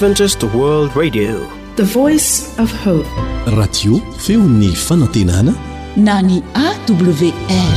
Adventist World Radio, the voice of hope. Radio feony fanantenana na ny AWR.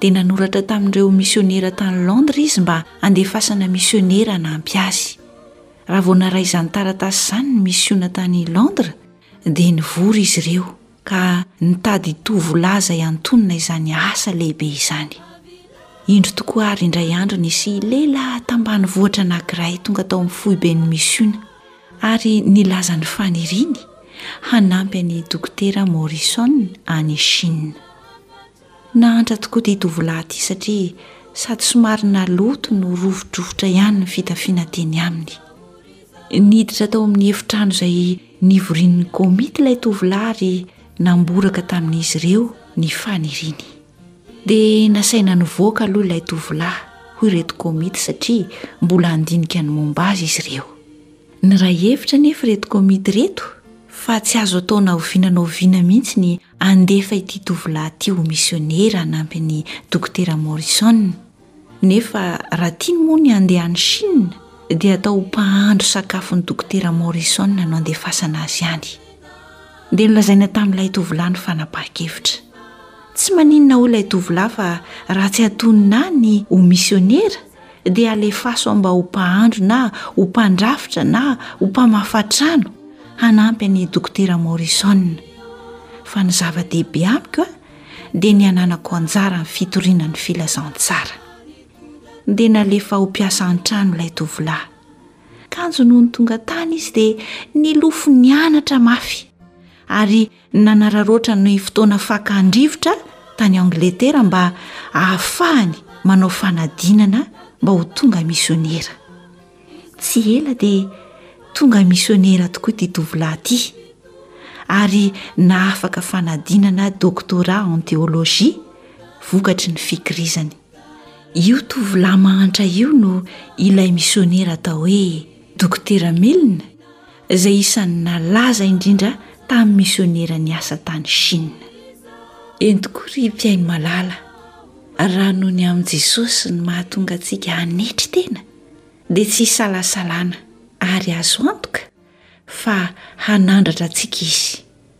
dia nanoratra tamin'ireo misionera tany Londres izy mba handefasana misionera hanampy azy. Raha vao naray izany taratasy izany ny misiona tany Londres dia nivory izy ireo ka nitady hitovy laza hiantonona izany asa lehibe izany. Indro tokoa ary indray andro nisy lehilahy tambanivohitra anankiray tonga tao amin'ny foiben'ny misiona ary nilaza ny faniriany hanampy an'i Dokotera Morrison any Chine. Nahantra tokoa ity tovolahy ity satria sady somary naloto no rovidrovitra ihany ny fitafiana teny aminy. Niditra tao amin'ny efitrano izay nivorian'ny komity ilay tovolahy ary namboraka tamin'izy ireo ny faniriany. Dia nasaina nivoaka aloha ilay tovolahy, hoy ireto komity satria mbola handinika ny momba azy izy ireo. Niray hevitra anefa ireto komity ireto fa tsy azo atao na oviana na oviana mihitsy ny Handefa ity tovolahy ity ho misionera hanampy an'i Dokotera Morrison. Nefa raha tiany moa ny handeha any Chine, dia atao ho mpahandro sakafon'i Dokotera Morrison no andefasana azy any. Dia nolazaina tamin'ilay tovolahy ny fanapahan-kevitra. Tsy maninona hoy ilay tovolahy fa raha tsy hatonina ahy ny ho misionera dia alefaso aho mba ho mpahandro na ho mpandrafitra na ho mpamafa trano hanampy an'i Dokotera Morrison. Fa ny zava-dehibe amiko dia ny ananako anjara amin'ny fitoriana ny filazantsara. Dia nalefa ho mpiasa an-trano ilay tovolahy. Kanjo nony tonga tany izy dia nilofo nianatra mafy ary Nanararaotra ny fotoana faka handrivotra tany Angletera mba hahafahany manao fanadinana mba ho tonga misionera. Tsy ela dia tonga misionera tokoa ity tovolahy ity ary nahafaka fanadinana doctorat en théologie vokatry ny fikirizany. Io tovolahy mahantra io no ilay misionera atao hoe Dokotera Milne, izay isan'ny nalaza indrindra tamin'ny misionera niasa tany Chine. Eny tokoa ry mpihaino malala, raha noho ny amin'i Jesosy ny mahatonga antsika hanetry tena, dia tsy isalasalana ary azo antoka fa hanandratra antsika Izy.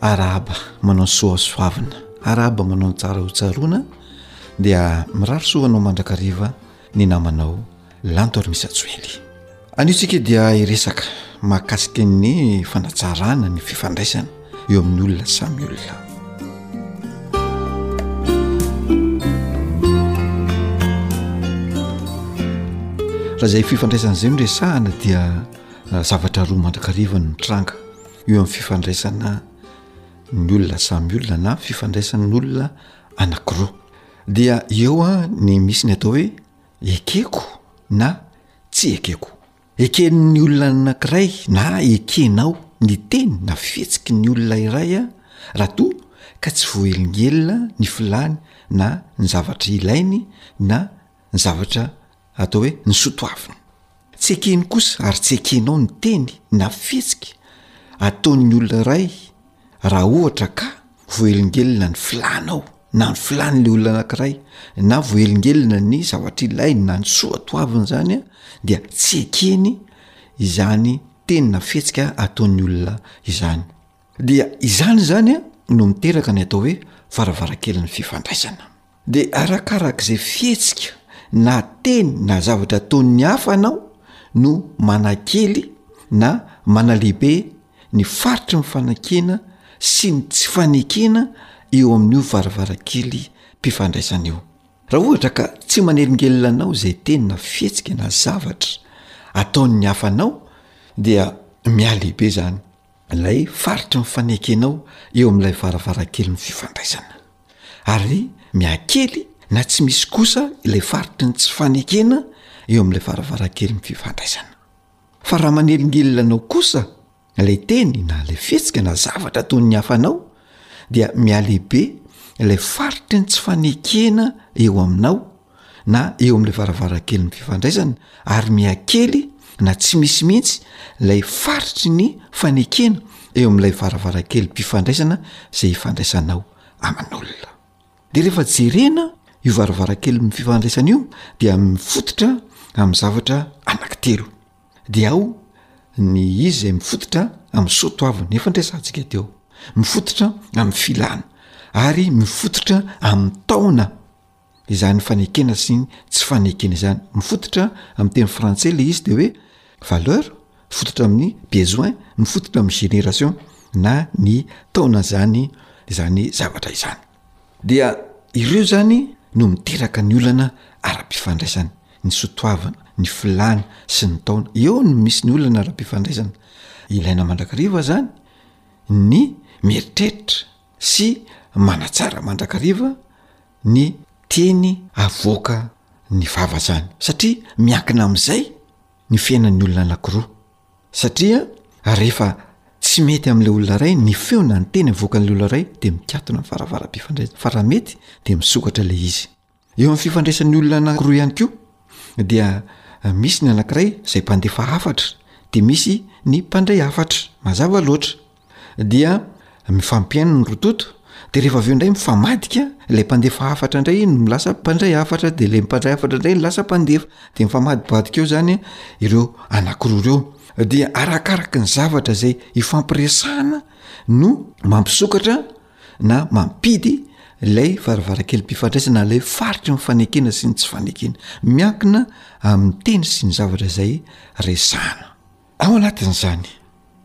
Arahaba manao ny soasoavina, arahaba manao ny tsara ho tsaroana, dia mirary soa anao mandrakariva ny namanao Lanto Rimisajoely. Anio tsika dia hiresaka mahakasika ny fanatsarana ny fifandraisana eo amin'ny olona samy olona. Raha izay fifandraisana izay no resahana dia zavatra roa mandrakariva ny mitranga. eo amin'ny fifandraisana ny olona samy olona na fifandraisan'ny olona anakiroa dia eo a ny misy ny atao hoe ekeko na tsy ekeko eken'ny olona anakiray na ekenao ny teny na fihetsiky ny olona iray a raha toa ka tsy voaelingelina ny filany na ny zavatra ilainy na ny zavatra atao hoe ny soa toavina. Tsy ekeny kosa ary tsy ekenao ny teny na fihetsika ataon'ny olona iray raha ohatra ka voahelingelina ny filànao na ny filàn'ilay olona anankiray na voahelingelina ny zavatra ilainy na ny soa toaviny izany an, dia tsy ekeny izany teny na fihetsika ataon'ny olona izany. Dia izany izany an no miteraka ny atao hoe varavarankelin'ny fifandraisana. Dia arakarak'izay fihetsika na teny na zavatra ataon'ny hafa anao no manakely na manalehibe ny faritry ny fanakiana sy ny tsy fanekena eo amin'io varavarakely mpifandraisana io. Raha ohatra ka tsy manelingelina anao izay teny na fihetsika na zavatra ataon'ny hafa anao dia mihalehibe izany ilay faritry ny fanekenao eo amin'ilay varavarankelin'ny fifandraisana. ary mihakely na tsy misy kosa ilay faritry ny tsy fanekena eo amin'ilay varavarankelin'ny fifandraisana fa raha manelingelina anao kosa ilay teny na ilay fihetsika na zavatra ataon'ny hafanao dia mihalehibe ilay faritry ny tsy fanekena eo aminao na eo amin'ilay varavarankelin'ny fifandraisana ary mihakely na tsy misy mihitsy ilay faritry ny fanekena eo amin'ilay varavarankelin'ny fifandraisana izay hifandraisanao aman'olona de rehefa jerena io varavarankelin'ny fifandraisana io dia mifototra amin'ny zavatra anakitelo de ao ny izy izay mifototra amin'ny soto avy ny efa ndraisantsika teo mifototra amin'ny filana ary mifototra amin'ny taona izany fanekena sy ny tsy fanekena izany. Mifototra amin'ny teny frantsay ilay izy dia hoe valeur, mifototra amin'ny besoin, mifototra amin'ny génération na ny taona izany izany zavatra izany. Dia ireo izany no miteraka ny olana ara-pifandraisana, ny sotoavana, ny filana sy ny taona. Eo no misy ny olana ara-pifandraisana ilaina mandrakariva izany ny mieritreritra. sy manatsara mandrakariva ny teny avoaka ny vava zany satria miankina am'izay ny fiainan'ny olona anakiroa satria rehefa tsy mety am'le olona ray ny feo na ny teny avoakan'le olona ray de mikatona ny faravara-pifandraisana fa raha mety de misokatra le izy Eo amin'ny fifandraisan'ny olona anankiroa ihany koa dia misy ny anankiray izay mpandefa hafatra dia misy ny mpandray hafatra mazava loatra dia mifampihaino ny rototo de rehefa avy eo indray mifamadika ilay mpandefa hafatra indray iny milasa mpandray hafatra de lay mpandray hafatra indray ny lasa mpandefa de mifamadibadika eo zany ireo anankiroa ireo dia arakaraky ny zavatra zay ifampiresahana no mampisokatra na mampidy ilay varavarankelim-pifandraisana ilay faritry ny fanekena sy ny tsy fanekena miankina amin'ny teny sy ny zavatra izay resahana ao anatin'izany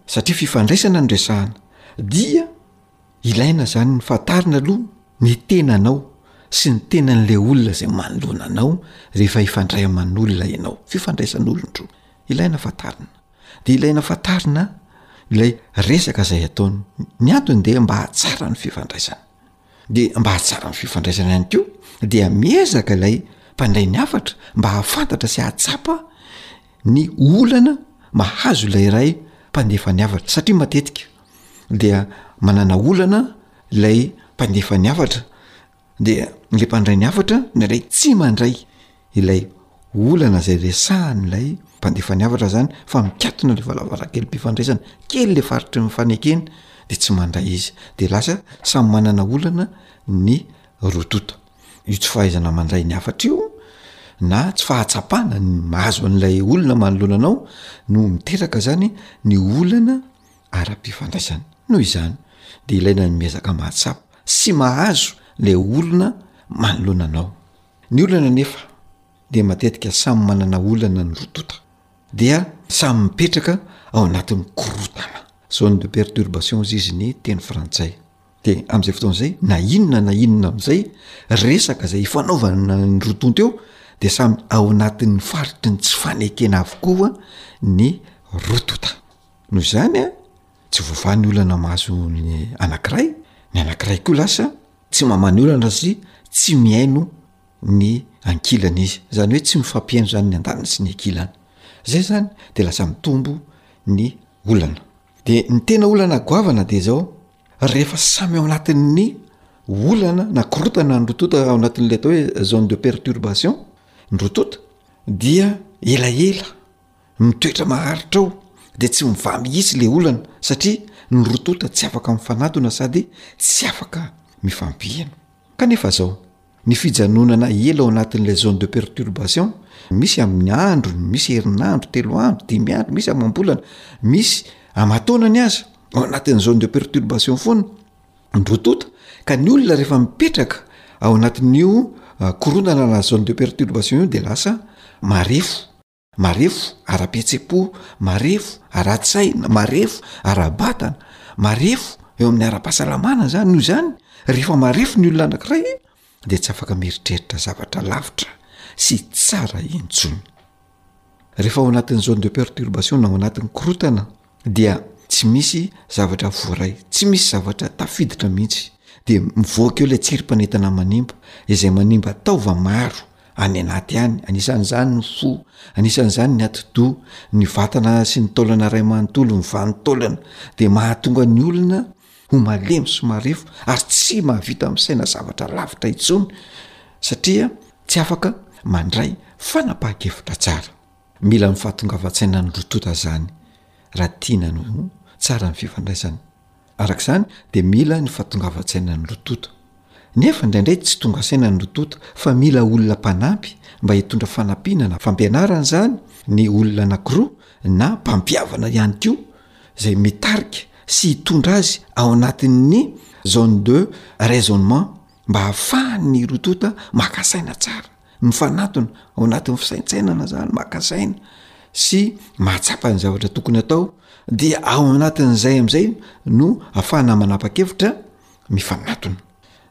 satria fifandraisana ny resahana dia ilaina izany ny fantarina aloha ny tena anao sy ny tena an'ilay olona izay manoloana anao rehefa hifandray aman'olona ianao fifandraisan'olondroa ilaina fantarina Dia ilaina fantarina ilay resaka izay ataony. Ny antony dia mba hahatsara ny fifandraisana. Dia mba hahatsara ny fifandraisana ihany koa dia miezaka ilay mpandray ny hafatra mba hahafantatra sy hahatsapa ny olana mahazo ilay iray mpandefa ny hafatra. Satria matetika dia manana olana ilay mpandefa ny hafatra. de le mpandray ny hafatra nalay tsy mandray ilay olana zay resahan'ilay mpandefa ny hafatra zany fa mikatona le valavarankely mpifandraisana kely le faritry ny fanekena de tsy mandray izy de lasa samy manana olana ny roa tonta io tsy fahaizana mandray ny hafatra io na tsy fahatsapana ny mahazo an'ilay olona manoloana anao no miteraka zany ny olana ara-pifandraisana. Noho izany, dia ilaina ny miezaka mahatsapa sy mahazo ilay olona manoloana anao. Ny olana anefa dia matetika samy manana olana ny roa tonta, dia samy mipetraka ao anatin'ny korontana, zone de perturbation hozy izy ny teny frantsay. Dia amin'izay fotoana izay, na inona na inona amin'izay resaka izay ifanaovana ny roa tonta eo, dia samy ao anatin'ny faritry ny tsy fanekena avokoa ny roa tonta. Noho izany, tsy voavaha ny olana mahazo ny anankiray, ny anankiray koa lasa tsy mamaha ny olana sy tsy mihaino ny ankilany izy. Zany hoe tsy mifampihaino zany ny andaniny sy ny ankilany. Zay zany de lasa mitombo ny olana. De ny tena olana goavana de zao, rehefa samy ao anatin'ny olana na korotana ny roa tonta ao anatin'le atao hoe zone de perturbation ny roa tonta dia elaela. mitoetra maharitra ao dia tsy mivaha mihitsy le olana satria ny roa tonta tsy afaka mifanatona sady tsy afaka mifampiheno kanefa zao ny fijanonana ela ao anatin'ilay zone de perturbation misy amin'ny androny misy herinandro telo andro dimy andro misy amam-bolana misy amataonany aza ao anatin'ny zone de perturbation foana ny roa tonta ka ny olona rehefa mipetraka ao anatin'io ah, koronana na zone de perturbation io de lasa marefo marefo ara-pihetsem-po, marefo ara-tsaina, marefo ara-batana, marefo eo amin'ny ara-pahasalamana izany, noho izany rehefa marefo ny olona anankiray de tsy afaka mieritreritra zavatra lavitra sy tsara intsony, rehefa ao anatin'ny zone de perturbation na ao anatin'ny korotana. dia tsy misy zavatra voaray, tsy misy zavatra tafiditra mihitsy, dia mivoaka eo ilay tsirim-panentana manimba, izay manimba taova maro any anaty any, anisan'izany ny fo, anisan'izany ny atidoha, ny vatana sy ny taolana ray manontolo mivanon-taolana, dia mahatonga ny olona ho malemy sy marefo ary tsy mahavita misaina zavatra lavitra intsony satria tsy afaka mandray fanapahan-kevitra tsara. Mila ny fahatongavan-tsainan'ny roa tonta izany raha tiana ny ho tsara ny fifandraisana. Araka izany dia mila ny fahatongavan-tsainan'ny roa tonta. Nefa indraindray tsy tonga saina ny roa tonta fa mila olona mpanampy mba hitondra fanampiana na fampianarana izany ny olona anankiroa na mpampihavana ihany koa izay mitarika sy hitondra azy ao anatin'ny zone de raisonnement mba hahafahan'ny roa tonta maka saina tsara. Mifanatona ao anatin'ny fisaintsainana zany, maka saina sy mahatsapa ny zavatra tokony atao dia ao anatin'izay am'izay no afahana manapa-kevitra mifanatona,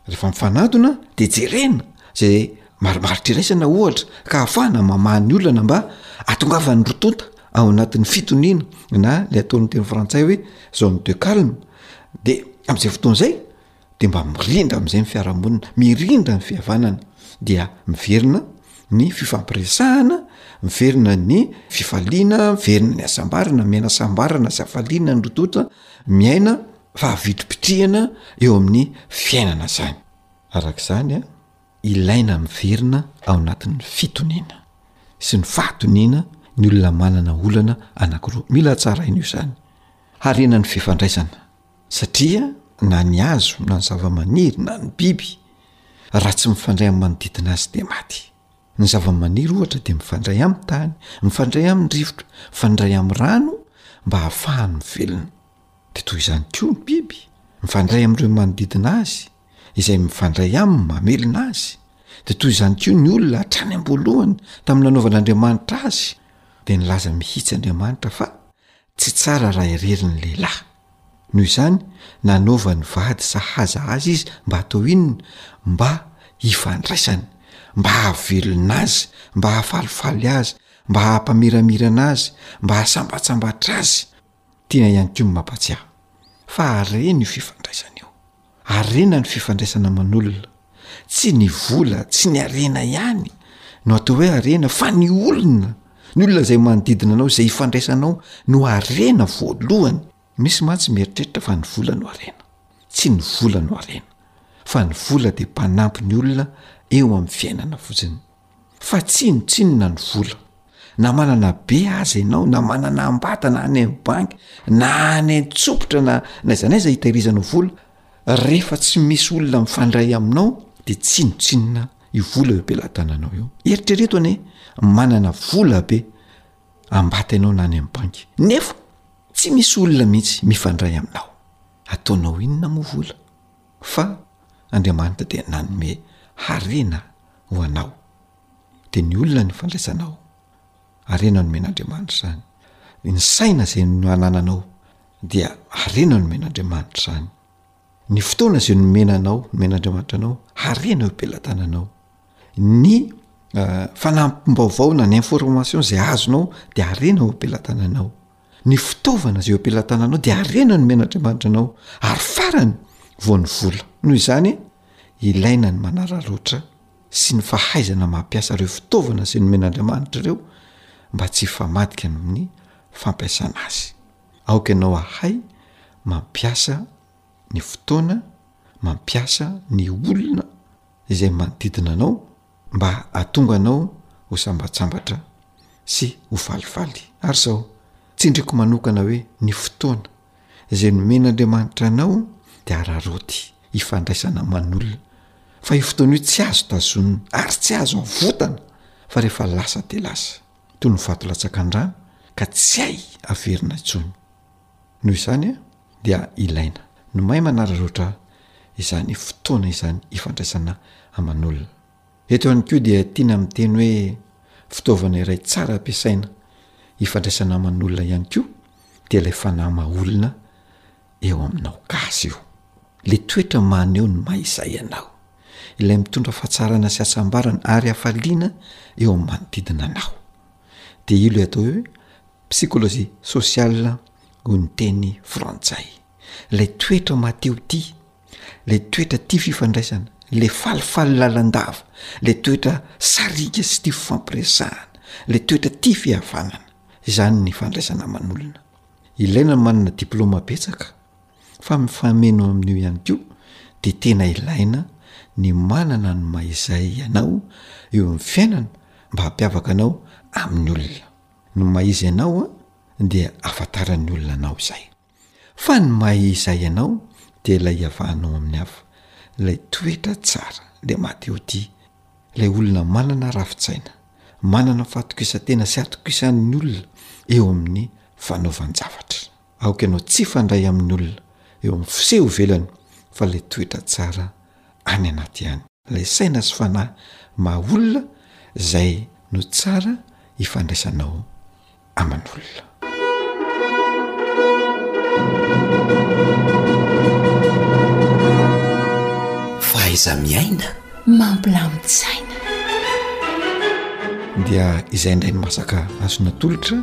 rehefa mifanatona de jerena zay marimaritra iraisana ohatra ka afahana mamaha ny olana mba atongavan'ny roa tonta ao anatin'ny fitoniana na le ataon'ny teny frantsay hoe zone de calme de am'izay fotoana zay de mba mirindra am'izay ny fiarahamonina mirindra ny fihavanana dia miverina ny fifampiresahana miverina ny fifaliana miverina ny asambarana miaina sambarana sy afaliana ny rototra miaina fahavidim-pitrihana eo amin'ny fiainana zany arak'izany a ilaina miverina ao anatin'ny fitoniana sy ny fahatoniana ny olona manana olana anakiroa mila tsarain'io zany harena ny fifandraisana Satria na ny hazo na ny zava-maniry na ny biby, raha tsy mifandray amin'ny manodidina azy dia maty. Ny zava-maniry ohatra dia mifandray amin'ny tany, mifandray amin'ny rivotra, mifandray amin'ny rano mba hahafahany mivelona. Dia toy izany koa ny biby, mifandray amin'ireo manodidina azy, izay mifandray aminy mamelona azy. Dia toy izany koa ny olona hatrany am-boalohany tamin'ny nanaovan'Andriamanitra azy. Dia nilaza mihitsy Andriamanitra fa Tsy tsara raha irery ny lehilahy. Noho izany, nanaovan'ny vady sahaza azy izy mba hatao inona? Mba hifandraisany, mba hahavelona azy, mba hahafalifaly azy, mba hahampa-miramirana azy, mba hahasambatsambatra azy. Tena ihany koa ny mampatsiahy fa hareny io fifandraisana io. Harena ny fifandraisana aman'olona. Tsy ny vola, tsy ny harena ihany no atao hoe harena fa ny olona, ny olona izay manodidina anao, izay ifandraisanao no harena voalohany. Misy mantsy mieritreritra fa ny vola no harena. Tsy ny vola no harena fa ny vola dia mpanampy ny olona eo amin'ny fiainana fotsiny. Fa tsinontsinona ny vola. Na manana be aza ianao, na manana am-bata, na any amin'ny banky, na any an-tsompitra, na n'aiza n'aiza hitahirizanao vola, rehefa tsy misy olona mifandray aminao, dia tsinontsinona io vola eo am-pelatananao io. Eritrereto anie, manana vola be am-bata ianao na any amin'ny banky, nefa tsy misy olona mihitsy mifandray aminao. Ataonao inona moa vola? Fa Andriamanitra dia nanome harena ho anao. Dia ny olona no fandraisanao. Harena nomen'Andriamanitra izany. Ny saina izay anananao dia harena nomen'Andriamanitra izany. Ny fotoana izay nomena anao, nomen'Andriamanitra anao, harena eo am-pelatananao. Ny fanampim-baovao na ny information izay azonao dia harena eo am-pelatananao. ny fitaovana zay eo am-pelatananao de arena ny men'Andriamanitra anao ary farany vao ny vola noho izany ilaina ny manararaotra sy ny fahaizana mampiasa ireo fitaovana zay nomen'Andriamanitra ireo mba tsy hifamadika amin'ny fampiasana azy aoka ianao ahay mampiasa ny fotoana mampiasa ny olona izay manodidina anao mba hahatonga anao ho sambatsambatra sy ho falifaly. Ary izao, tsindriko manokana hoe ny fotoana izay nomen'Andriamanitra anao dia araraoty hifandraisana aman'olona, fa io fotoana io tsy azo tazonina ary tsy azo avotana fa rehefa lasa dia lasa, toy ny vato latsaka an-drano ka tsy hay averina intsony. Noho izany dia ilaina ny mahay manararaotra izany fotoana izany hifandraisana aman'olona. Eto ihany koa dia tiana miteny hoe fitaovana iray tsara ampiasaina hifandraisana aman'olona ihany koa dia ilay fanahy maha olona eo aminao gasy io. Ilay toetra maneho ny maha izay ianao, ilay mitondra fahatsarana sy hasambarana ary hafaliana eo amin'ny manodidina anao. Dia io ilay atao hoe Psychologie sociale hoy ny teny frantsay. Ilay toetra mahateho tia, ilay toetra tia fifandraisana, ilay falifaly lalandava, ilay toetra sariaka sy tia fifampiresahana, ilay toetra tia fihavanana. Izany ny fandraisana aman'olona. Ilaina ny manana diplaoma betsaka fa mifameno amin'io ihany koa dia tena ilaina ny manana ny maha izay ianao eo amin'ny fiainana mba hampiavaka anao amin'ny olona. Ny maha izy anao dia ahafantaran'ny olona anao izay. Fa ny maha izay anao dia ilay iavahanao amin'ny hafa, ilay toetra tsara, ilay mahatehotia, ilay olona manana rafi-tsaina, manana fahatokisan-tena sy atokisan'ny olona eo amin'ny fanaovan-javatra. Aoka ianao tsy hifandray amin'ny olona eo amin'ny fiseho ivelany fa ilay toetra tsara any anaty ihany. Ilay saina sy fanahy maha olona izay no tsara hifandraisanao aman'olona. Fahaiza-miaina mampilamin-tsaina. Dia izay indray ny masaka azo natolotra.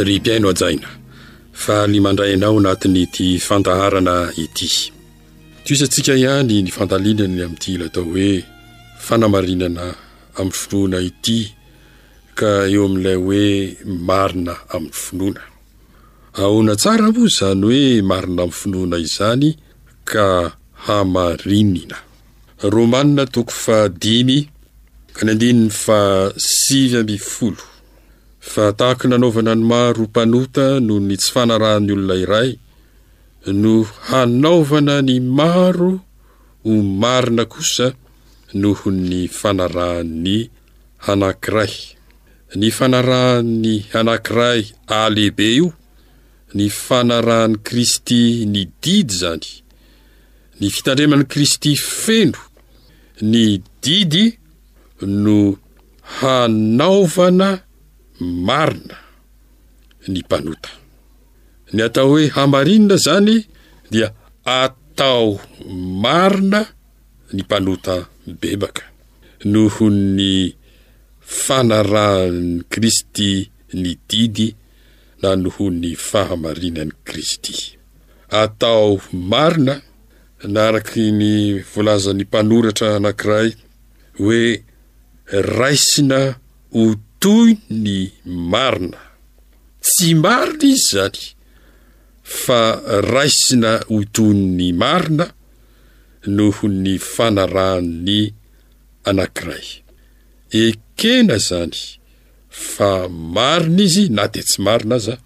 Ry mpiaino hajaina fa ny mandray anao anatin'ity fandaharana ity. Tohisantsika ihany ny fandalinany amin'ity ilay atao hoe fanamarinana amin'ny finoana ity. Ka eo amin'ilay hoe marina amin'ny finoana. Ahoana tsara moa izany hoe marina amin'ny finoana izany ka hamarinina? Romanina toko faha dimy ka ny andininy faha sivy ambin'ny folo. Fa tahaka ny nanaovana ny maro mpanota noho ny tsy fanarahan'ny olona iray, no hanaovana ny maro ho marina kosa noho ny fanarahan'ny anankiray. Ny fanarahan'ny anankiray A lehibe io, ny fanarahan'i Kristy ny didy izany, ny fitandreman'i Kristy feno ny didy no hanaovana marina ny mpanota. Ny atao hoe hamarinina izany dia atao marina ny mpanota mibebaka noho ny fanarahan'i Kristy ny didy na noho ny fahamarinan'i Kristy. Atao marina na araka ny volazan'ny mpanoratra anankiray hoe raisina ho toy ny marina. Tsy marina izy izany fa raisina ho toy ny marina noho ny fanarahan'ny anankiray. Ekena izany fa marina izy na dia tsy marina aza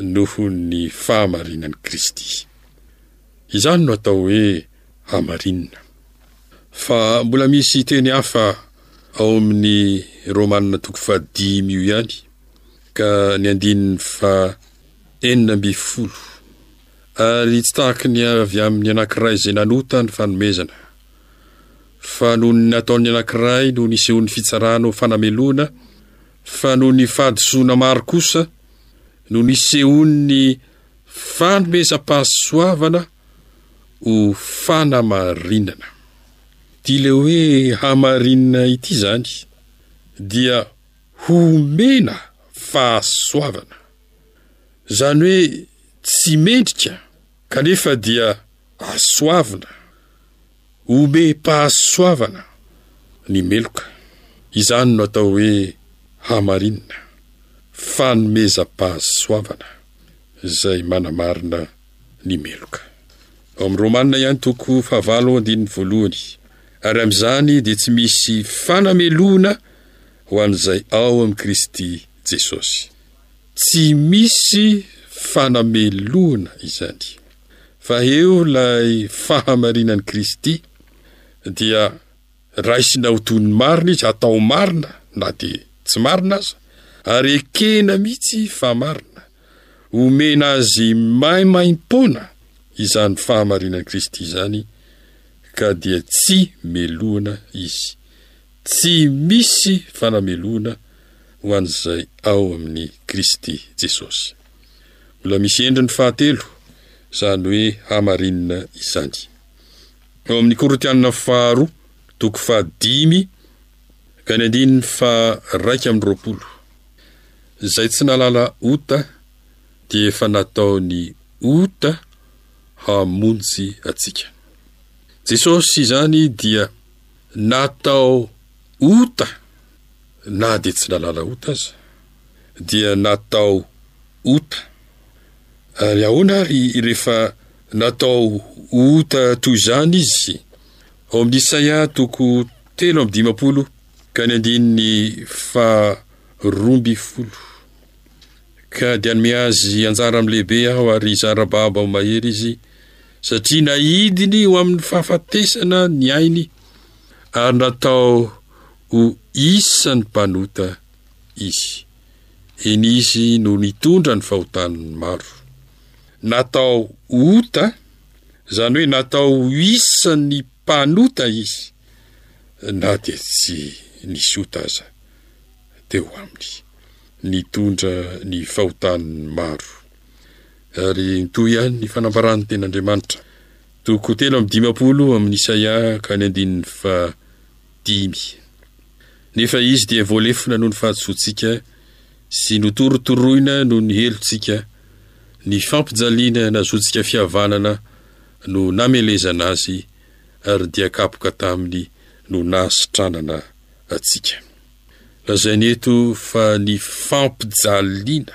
noho ny fahamarinan'i Kristy. Izany no atao hoe hamarinina. Fa mbola misy teny hafa ao amin'ny Romana toko fahadimy io ihany ka ny andininy fahenina ambin'ny folo. Ary tsy tahaky ny avy amin' ny anankiray izay nanota ny fanomezana. Fa noho ny nataon' ny anankiray no nisehoan' ny fitsarana ho fanamelohana, fa noho ny fahadisoana maro kosa no nisehoan' ny fanomezam-pahasoavana ho fanamarinana. Dia ilay hoe hamarinina ity izany dia homena fahasoavana. Izany hoe tsy mendrika kanefa dia asoavina, omem-pahasoavana ny meloka. Izany no atao hoe hamarinina, fanomezam-pahasoavana izay manamarina ny meloka. Ao amin'ny Romana ihany toko fahavalo andininy voalohany. Ary amin'izany dia tsy misy fanamelohana ho an'izay ao amin'i Kristy Jesosy. Tsy misy fanamelohana izany, fa eo ilay fahamarinan'i Kristy dia raisina ho toy ny marina izy, atao marina na dia tsy marina aza, ary ekena mihitsy fa marina. Omena azy maimaim-poana izany fahamarinan'i Kristy izany, ka dia tsy melohana izy. Tsy misy fanamelohana ho an'izay ao amin'i Kristy Jesosy. Mbola misy endriny fahatelo izany hoe hamarinina izany. Ao amin'ny Korintianina faharoa, toko fahadimy ka ny andininy faharaika amby roapolo, Izay tsy nahalala ota dia efa nataony ota hamonjy antsika. Jesosy izany dia Natao ota na dia tsy nalala ota aza dia natao ota. Ary ahoana ary rehefa natao ota toy izany izy? Ao amin'ny Isaia toko telo amby dimampolo ka ny andininy faharoa ambin'ny folo. Ka dia hanome azy anjara amin'ny lehibe aho ary hizara babo amin'ny mahery izy, satria naidiny ho amin'ny fahafatesana ny ainy, ary natao ho isan'ny mpanota izy. Eny, izy no nitondra ny fahotan'ny maro. Natao ho ota, izany hoe natao ho isan'ny mpanota izy, na dia tsy nisy ota aza. teo aminy. Nitondra ny fahotany maro. Ary nitohy ihany ny fanambarany teny Andriamanitra. Toko telo amin'ny dimampolo amin'ny Isaia ka ny andininy fa dimy. Nefa izy dia voalefona noho ny fahadisoantsika sy notorotoroina noho ny helotsika, ny fampijaliana nazoantsika fihavanana no namelezana azy ary dia kapoka taminy no nahasitranana antsika. Lazainy eto fa ny fampijaliana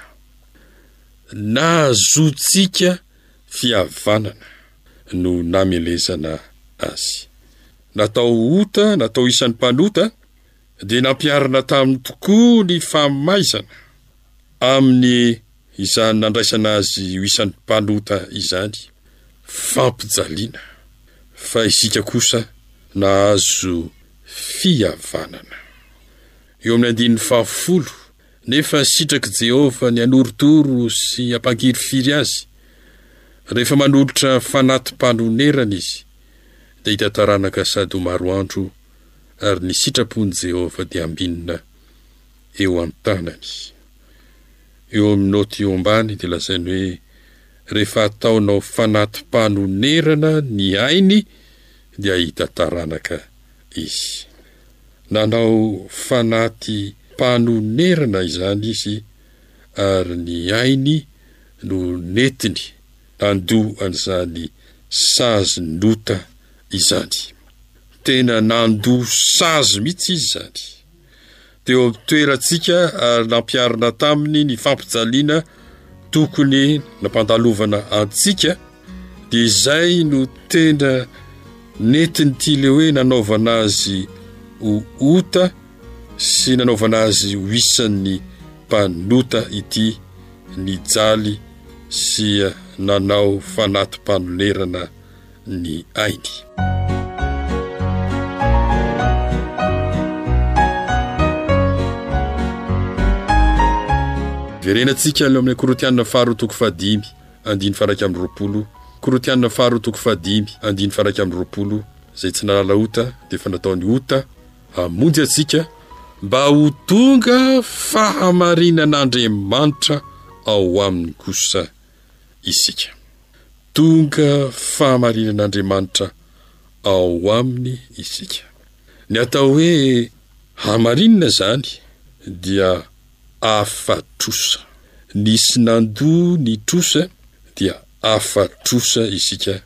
nahazoantsika fihavanana no namelezana azy. Natao ota, natao isan'ny mpanota, dia nampiharina taminy tokoa ny famaizana. Amin'ny izany nandraisana azy ho isan'ny mpanota izany, fampijaliana, fa isika kosa nahazo fihavanana. Eo amin'ny andininy fahafolo, Nefa sitrak'i Jehovah ny hanorotoro sy hampangirifiry azy, rehefa manolotra fanati-panonerana izy, dia hita taranaka sady ho maro andro, ary ny sitrapon'i Jehovah dia ambinina. eo an-tanany. Eo amin'ny naoty eo ambany dia lazainy hoe rehefa ataonao fanati-panonerana ny ainy dia hahita taranaka izy. Nanao fanati-panonerana izany izy ary ny ainy no nentiny nandoa an'izany sazy nota izany. Tena nandoa sazy mihitsy izy izany. teo amin'ny toerantsika ary nampiharina taminy ny fampijaliana tokony nampandalovana antsika dia izay no tena netin'ity le hoe nanaovana azy ho ota sy nanaovana azy ho isan'ny mpanota ity nijaly sy nanao fanati-panonerana ny ainy. Verenantsika eo amin'ny Korotianina faharoa toko fahadimy andiny faraika amin'ny roapolo, Korotianina faharoa toko fahadimy andiny faraika amin'ny roapolo, izay tsy nalala ota dia efa nataony ota hamonjy antsika mba ho tonga fahamarinan'Andriamanitra ao aminy kosa isika. Tonga fahamarinan'Andriamanitra ao aminy isika. Ny atao hoe hamarinina izany dia afa-trosa. Nisy nandoa ny trosa dia afa-trosa isika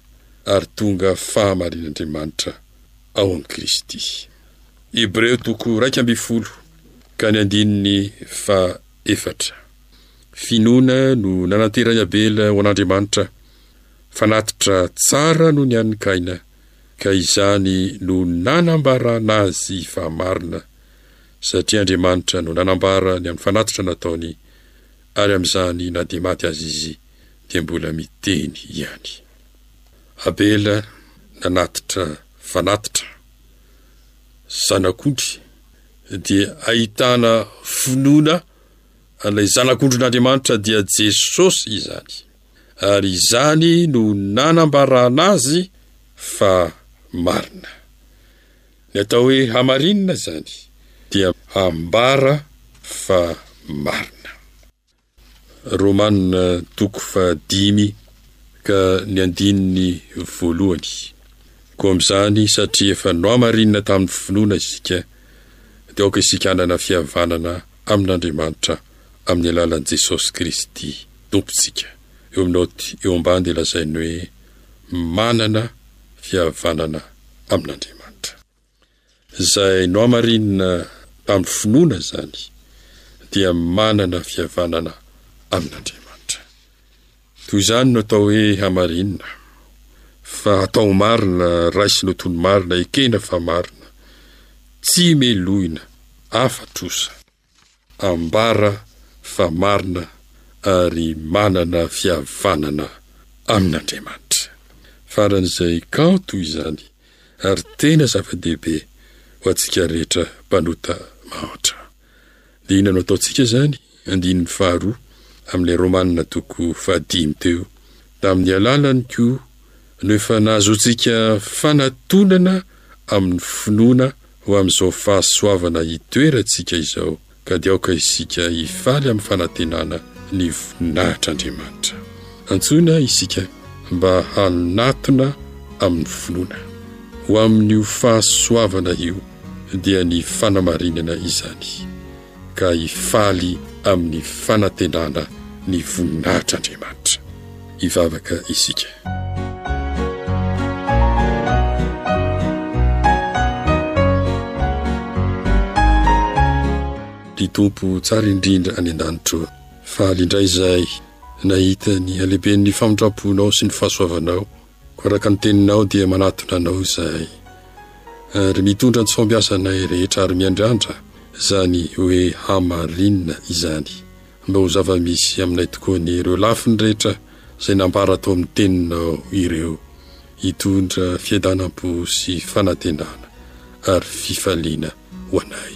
ary tonga fahamarinan'Andriamanitra ao amin'i Kristy. Hebreo toko iraika ambin'ny folo ka ny andininy faha. efatra. Finoana no nananteran'i Abela ho an'Andriamanitra. Fanatitra tsara no ny an'i Kaina, ka izany no nanambarana azy fa marina, satria Andriamanitra no nanambara ny amin'ny fanatitra nataony, ary amin'izany na dia maty aza izy dia mbola miteny ihany. Abela nanatitra fanatitra. Zanak'ondry, dia ahitana finoana an'ilay Zanak'ondrin'Andriamanitra, dia Jesosy izany. Ary izany no nanambarana Azy fa marina. Ny atao hoe hamarinina izany, dia hambara fa marina. Romana toko fahadimy ka ny andininy voalohany. Koa amin'izany, satria efa nohamarinina tamin'ny finoana isika, dia aoka isika hanana fihavanana amin'Andriamanitra amin'ny alalan'i Jesosy Kristy Tompontsika. Eo amin'ny naoty eo ambany dia lazainy hoe, Manana fihavanana amin'Andriamanitra. Izay nohamarinina amin'ny finoana izany dia manana fihavanana amin'Andriamanitra. Toy izany no atao hoe hamarinina, fa atao marina, raisina ho toy ny marina, ekena fa marina, tsy melohina, afa-trosa. Ambara fa marina ary manana fihavanana amin'Andriamanitra. Faran'izay kanto izany ary tena zava-dehibe ho antsika rehetra mpanota mahantra. Dia inona no ataontsika izany? Andininy faharoa amin'ilay Romana toko fahadimy teo. Tamin'ny alalan'ny koa. no efa nahazoantsika fanatonana amin'ny finoana ho amin'izao fahasoavana hitoerantsika izao, ka dia aoka isika hifaly amin'ny fanantenana ny voninahitr'Andriamanitra. Antsoina isika mba hanatona amin'ny finoana ho amin'io fahasoavana io, dia ny fanamarinana izany. ka hifaly amin'ny fanantenana ny voninahitr'Andriamanitra. Hivavaka isika. Ry Tompo tsara indrindra any an-danitra ô, faly indray izay nahita ny halehiben'ny famindram-ponao sy ny fahasoavanao Araka ny teninao dia manatona anao izahay ary mitondra ny soambiasanay rehetra ary miandrandra izany hoe hamarinina izany mba ho zava-misy aminay tokoa ny ireo lafiny rehetra izay nambara tao amin'ny teninao ireo hitondra fiadanam-po sy fanantenana ary fifaliana ho anay.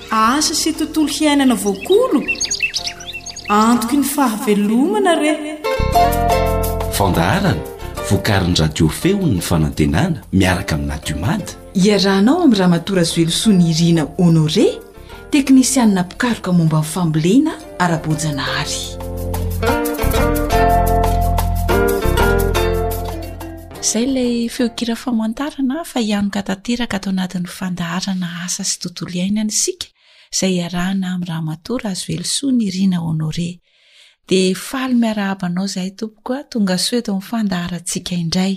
Asa sy tontolo hiainana voakolo? Antoky ny fahavelomana re! Fandaharana vokarin'ny Radio Feon'ny Fanantenana miaraka amin'ny Nadiomad. Iarahanao amin'i Ramatoa Razoelisoa Nirina Honoré, teknisianina mpikaroka momba ny fambolena ara-boajanahary. Izay ilay feonkira famantarana fa hianoka tanteraka ato anatin'ny fandaharana Asa sy tontolo iainana isika izay iarahana amin'i Ramatoa Razoelisoa Nirina Honoré. Dia faly miarahaba anao izahay tompoko a! Tongasoa eto amin'ny fandaharantsika indray.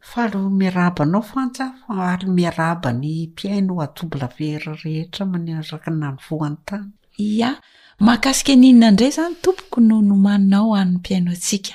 Faly miarahaba anao Fanja, faly miarahaba ny mpihaino AWR rehetra manaraka ny afovoan-tany. Ia, mahakasika ny inona indray izany tompoko no nomaninao ho an'ny mpihaino antsika?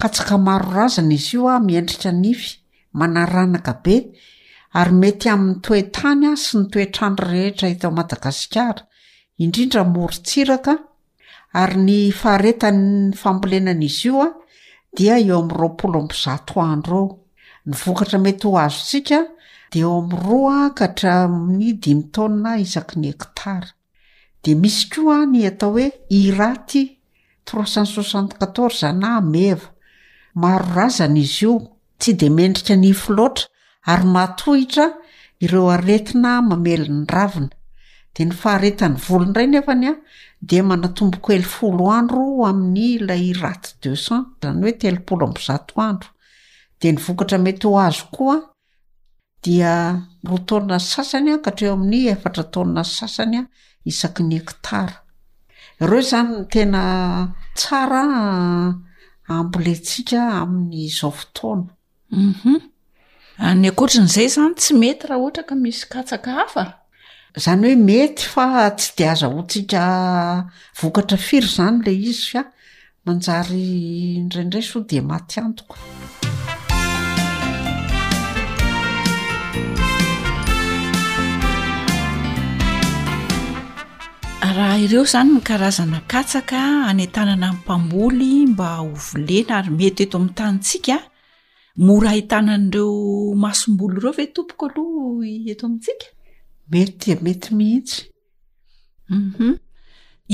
Katsaka maro razana izy io miendrika nify, manaranaka be, ary mety amin'ny toe-tany sy ny toetr'andro rehetra eto Madagasikara, indrindra morontsiraka, ary ny faharetan'ny fambolena an'izy io dia eo amin'ny roapolo amby zato andro eo. Ny vokatra mety ho azontsika dia eo amin'ny roa ka hatramin'ny dimy taonina isaky ny hekitara. Dia misy koa ny atao hoe Irat i, trois cent soixante-quatorze na Ameva. Maro razana izy io, tsy dia mendrika nify loatra ary mahatohitra ireo aretina mamely ny ravina. Dia ny faharetan'ny volo indray nefany dia manatombo kely folo andro ho amin'ny ilay Irat deux cents, izany hoe telopolo amby zato andro. Dia ny vokatra mety ho azo koa dia roa taonina sy sasany hankatreho amin'ny efatra taonina sy sasany isaky ny hekitara. Ireo izany no tena tsara ambolentsika amin'izao fotoana. Ny ankoatran'izay izany tsy mety raha ohatra ka misy katsaka hafa? Zany hoe mety fa tsy de azahoantsika vokatra firy zany le izy fa manjary indraindray sao dia maty antoka. Raha ireo zany ny karazana katsaka anentanana ny mpamboly mba ho volena ary mety eto amin'ny tanintsika Mora ahitana an'ireo masomboly ireo ve tompoko aloha eto amintsika? Mety dia mety mihitsy. Mhm.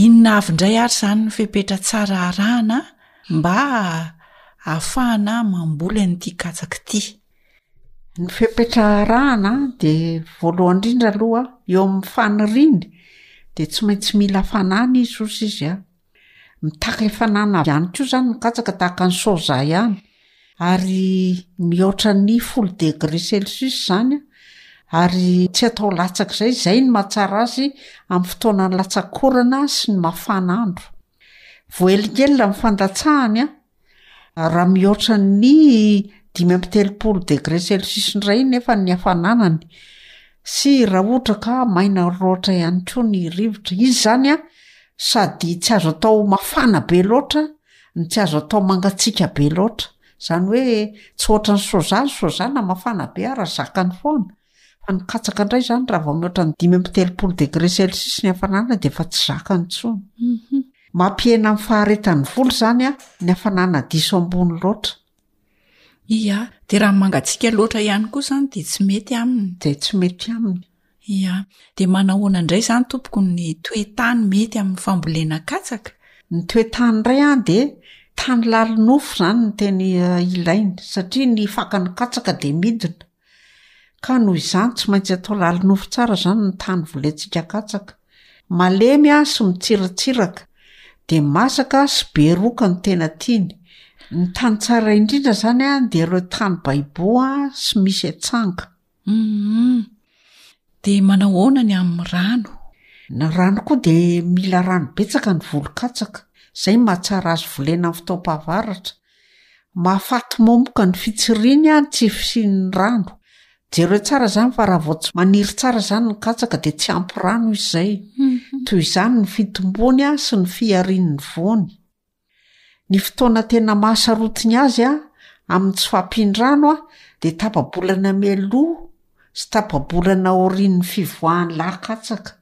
Inona avy indray ary izany ny fepetra tsara arahana mba ahafahana mamboly an'ity katsaka ity? Ny fepetra arahana dia voalohany indrindra aloha eo amin'ny faniriany dia tsy maintsy mila hafanana izy hozy izy an! Mitaka efa nana avy any koa izany ny katsaka tahaka ny soja ihany ary mihoatra ny folo degré celsius izany ary tsy atao latsaka izay, izay no mahatsara azy amin'ny fotoanan'ny latsakorana sy ny mafana andro. Voaelingelina ny fandatsahany an! Raha mihoatra ny dimy amby telopolo degré celcius indray nefa ny hafananany sy raha ohatra ka maina loatra ihany koa ny rivotra, izy izany an, sady tsy azo atao mafana be loatra no tsy azo atao mangatsiaka be loatra, izany hoe tsy ohatran'ny soja, ny soja na mafana be aza zakany foana, Fa ny katsaka indray izany raha vao mihoatra ny dimy amby telopolo degré celsius ny hafanana dia efa tsy zakany intsony. Mampihena ny faharetan'ny volo izany ny hafanana diso ambony loatra. Ia, dia raha mangatsiaka loatra ihany koa izany dia tsy mety aminy. Dia tsy mety aminy. Ia, dia manahoana indray izany tompoko ny toe-tany mety amin'ny fambolena katsaka? Ny toe-tany indray an dia tany lalinofo izany no tena ilaina satria ny fakan'ny katsaka dia midina. Ka noho izany tsy maintsy atao lalin-nofo tsara izany ny tany volentsika katsaka. Malemy sy mitsiratsiraka, dia masaka sy be roka no tena tiany. Ny tany tsara indrindra izany dia ireo tany baibo sy misy atsanga. Humm. Dia manao ahoana ny amin'ny rano? Ny rano koa dia mila rano betsaka ny volon-katsaka. Izay no mahatsara azy volena amin'ny fotoam-pahavaratra. Mahafaty momoka ny fitsiriany ny tsy fisian'ny rano. Jereo tsara izany fa raha vao tsy maniry tsara izany ny katsaka dia tsy ampy rano izy izay. Toy izany ny fitomboany sy ny fiharian'ny voany. Ny fotoana tena maha sarotiny azy amin'ny tsy fahampian-drano dia tapa-bolana mialoha sy tapa-bolana aorian'ny fivoahan'ny lahy katsaka.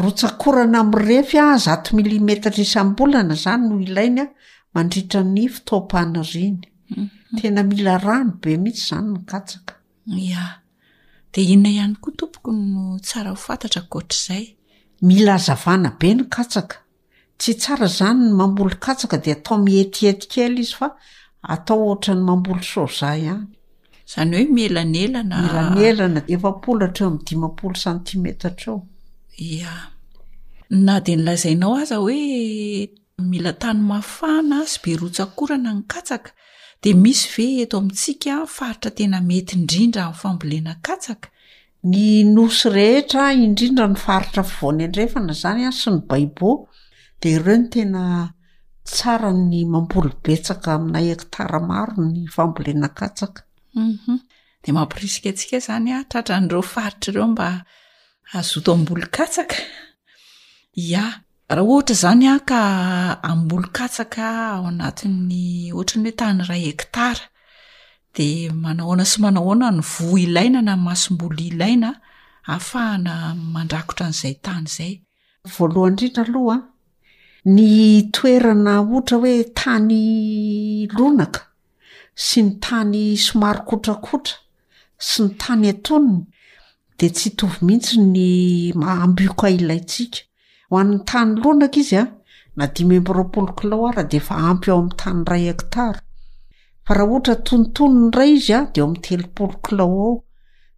Rotsak'orana mirefy a zato milimetatra isam-bolana izany no ilainy a mandritra ny fotoam-paniriany. Tena mila rano be mihitsy izany ny katsaka. Ia. Dia inona ihany koa tompoko no tsara ho fantatra ankoatr'izay? Mila hazavana be ny katsaka. Tsy tsara izany ny mamboly katsaka dia atao mihetiety kely izy fa atao ohatran'ny mamboly soja ihany. Izany hoe mielanelana. Mielanelana, efapolo hatramin'ny dimampolo santimetatra eo. Ia. Na dia nolazainao aza hoe mila tany mafana sy be rotsak'orana ny katsaka dia misy ve eto amintsika faritra tena mety indrindra amin'ny fambolena katsaka? Ny nosy rehetra, indrindra ny faritra Afovoany Andrefana izany sy ny Baibo dia ireo no tena tsara ny mamboly betsaka amina hekitara maro ny fambolena katsaka. Dia mamporisika antsika izany hahatratra an'ireo faritra ireo mba hazoto hamboly katsaka. Ia. Raha ohatra izany an, ka hamolon-katsaka ao anatin'ny ohatran'ny hoe tany iray hektara, dia manao ahoana sy manao ahoana ny voa ilaina na ny masomboly ilaina ahafahana mandrakotra an'izay tany izay? Voalohany indrindra aloha an, ny toerana ohatra hoe tany lonaka sy ny tany somary kotrakotra sy ny tany atonony dia tsy hitovy mihitsy ny maha ambioka ilaintsika. Ho an'ny tany lonaka izy an, na dimy amby roapolo kilao ara dia efa ampy eo amin'ny tany iray hektara. Fa raha ohatra atonotony ny iray izy an, dia eo amin'ny telopolo kilao eo.